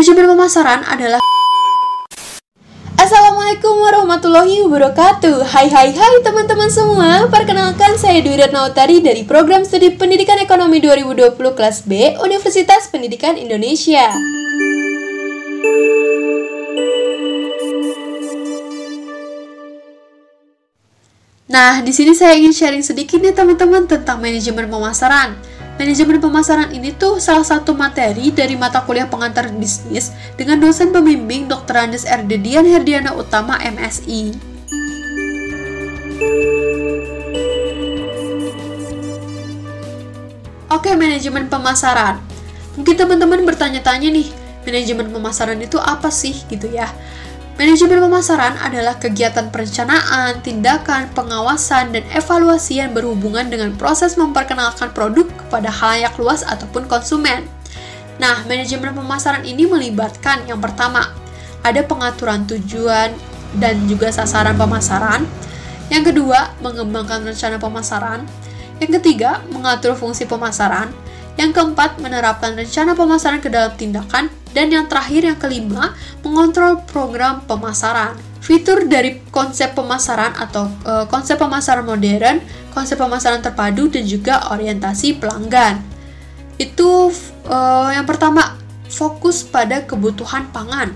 Manajemen pemasaran adalah Assalamualaikum warahmatullahi wabarakatuh. Hai hai hai teman-teman semua. Perkenalkan saya Dwi Ratnautari dari Program Studi Pendidikan Ekonomi 2020 kelas B Universitas Pendidikan Indonesia. Nah, di sini saya ingin sharing sedikit nih teman-teman tentang manajemen pemasaran Manajemen pemasaran ini tuh salah satu materi dari mata kuliah pengantar bisnis dengan dosen pembimbing Dr. Andes R. Dian Herdiana Utama MSI. Oke, manajemen pemasaran. Mungkin teman-teman bertanya-tanya nih, manajemen pemasaran itu apa sih gitu ya? Manajemen pemasaran adalah kegiatan perencanaan, tindakan, pengawasan, dan evaluasi yang berhubungan dengan proses memperkenalkan produk kepada halayak luas ataupun konsumen. Nah, manajemen pemasaran ini melibatkan yang pertama, ada pengaturan tujuan dan juga sasaran pemasaran. Yang kedua, mengembangkan rencana pemasaran. Yang ketiga, mengatur fungsi pemasaran. Yang keempat, menerapkan rencana pemasaran ke dalam tindakan dan yang terakhir yang kelima, mengontrol program pemasaran. Fitur dari konsep pemasaran atau uh, konsep pemasaran modern, konsep pemasaran terpadu dan juga orientasi pelanggan. Itu uh, yang pertama, fokus pada kebutuhan pangan.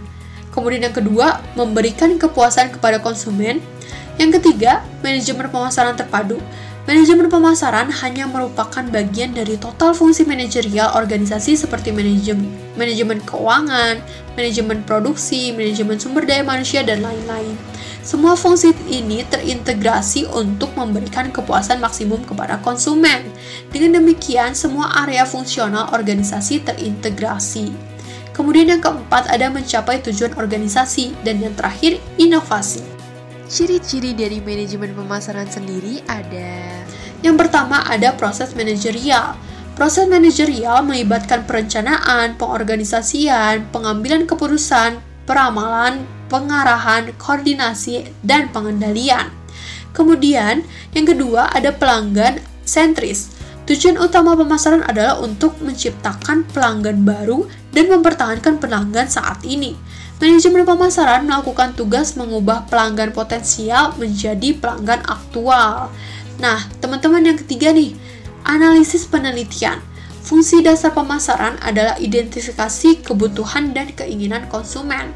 Kemudian yang kedua, memberikan kepuasan kepada konsumen. Yang ketiga, manajemen pemasaran terpadu Manajemen pemasaran hanya merupakan bagian dari total fungsi manajerial organisasi seperti manajemen, manajemen keuangan, manajemen produksi, manajemen sumber daya manusia, dan lain-lain. Semua fungsi ini terintegrasi untuk memberikan kepuasan maksimum kepada konsumen. Dengan demikian, semua area fungsional organisasi terintegrasi. Kemudian yang keempat ada mencapai tujuan organisasi, dan yang terakhir inovasi. Ciri-ciri dari manajemen pemasaran sendiri ada Yang pertama ada proses manajerial. Proses manajerial melibatkan perencanaan, pengorganisasian, pengambilan keputusan, peramalan, pengarahan, koordinasi, dan pengendalian. Kemudian, yang kedua ada pelanggan sentris. Tujuan utama pemasaran adalah untuk menciptakan pelanggan baru dan mempertahankan pelanggan saat ini. Manajemen pemasaran melakukan tugas mengubah pelanggan potensial menjadi pelanggan aktual. Nah, teman-teman yang ketiga nih, analisis penelitian. Fungsi dasar pemasaran adalah identifikasi kebutuhan dan keinginan konsumen.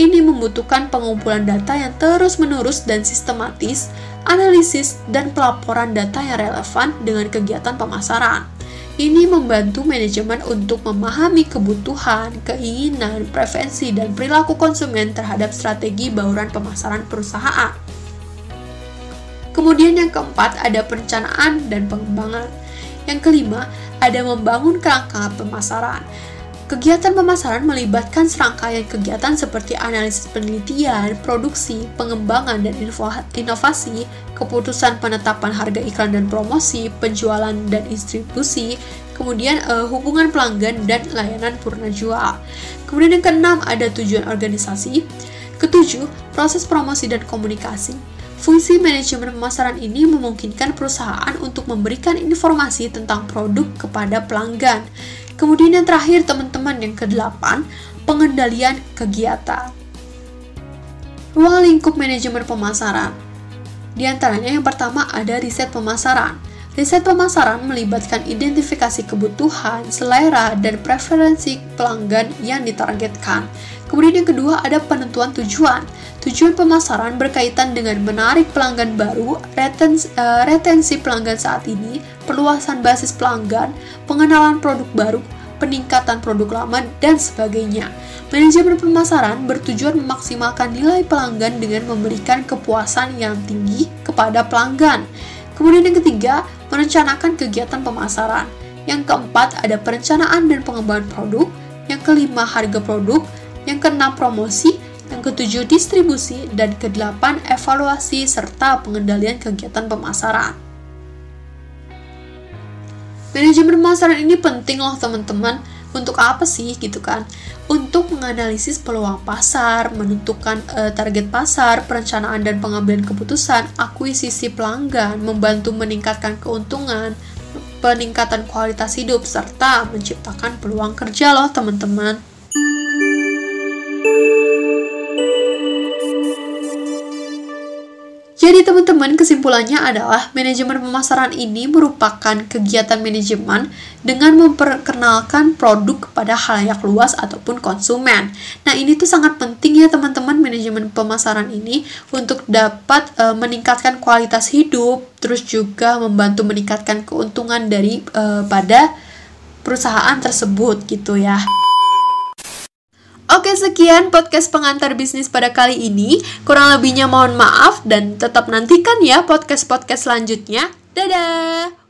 Ini membutuhkan pengumpulan data yang terus-menerus dan sistematis, analisis, dan pelaporan data yang relevan dengan kegiatan pemasaran. Ini membantu manajemen untuk memahami kebutuhan, keinginan, preferensi, dan perilaku konsumen terhadap strategi bauran pemasaran perusahaan. Kemudian yang keempat ada perencanaan dan pengembangan. Yang kelima ada membangun kerangka pemasaran. Kegiatan pemasaran melibatkan serangkaian kegiatan seperti analisis penelitian, produksi, pengembangan dan inovasi, keputusan penetapan harga iklan dan promosi, penjualan dan distribusi, kemudian uh, hubungan pelanggan dan layanan purna jual. Kemudian yang keenam ada tujuan organisasi. Ketujuh, proses promosi dan komunikasi. Fungsi manajemen pemasaran ini memungkinkan perusahaan untuk memberikan informasi tentang produk kepada pelanggan Kemudian yang terakhir teman-teman yang kedelapan, pengendalian kegiatan. Ruang lingkup manajemen pemasaran. Di antaranya yang pertama ada riset pemasaran. Riset pemasaran melibatkan identifikasi kebutuhan, selera, dan preferensi pelanggan yang ditargetkan. Kemudian yang kedua ada penentuan tujuan. Tujuan pemasaran berkaitan dengan menarik pelanggan baru, retensi, uh, retensi pelanggan saat ini, perluasan basis pelanggan, pengenalan produk baru, peningkatan produk lama, dan sebagainya. Manajemen pemasaran bertujuan memaksimalkan nilai pelanggan dengan memberikan kepuasan yang tinggi kepada pelanggan. Kemudian yang ketiga, merencanakan kegiatan pemasaran. Yang keempat, ada perencanaan dan pengembangan produk. Yang kelima, harga produk. Yang keenam, promosi yang ketujuh distribusi, dan kedelapan evaluasi serta pengendalian kegiatan pemasaran. Manajemen pemasaran ini penting loh teman-teman. Untuk apa sih gitu kan? Untuk menganalisis peluang pasar, menentukan uh, target pasar, perencanaan dan pengambilan keputusan, akuisisi pelanggan, membantu meningkatkan keuntungan, peningkatan kualitas hidup serta menciptakan peluang kerja loh teman-teman. Jadi teman-teman kesimpulannya adalah manajemen pemasaran ini merupakan kegiatan manajemen dengan memperkenalkan produk kepada halayak luas ataupun konsumen. Nah ini tuh sangat penting ya teman-teman manajemen pemasaran ini untuk dapat e, meningkatkan kualitas hidup, terus juga membantu meningkatkan keuntungan dari e, pada perusahaan tersebut gitu ya. Oke sekian podcast pengantar bisnis pada kali ini. Kurang lebihnya mohon maaf dan tetap nantikan ya podcast-podcast selanjutnya. Dadah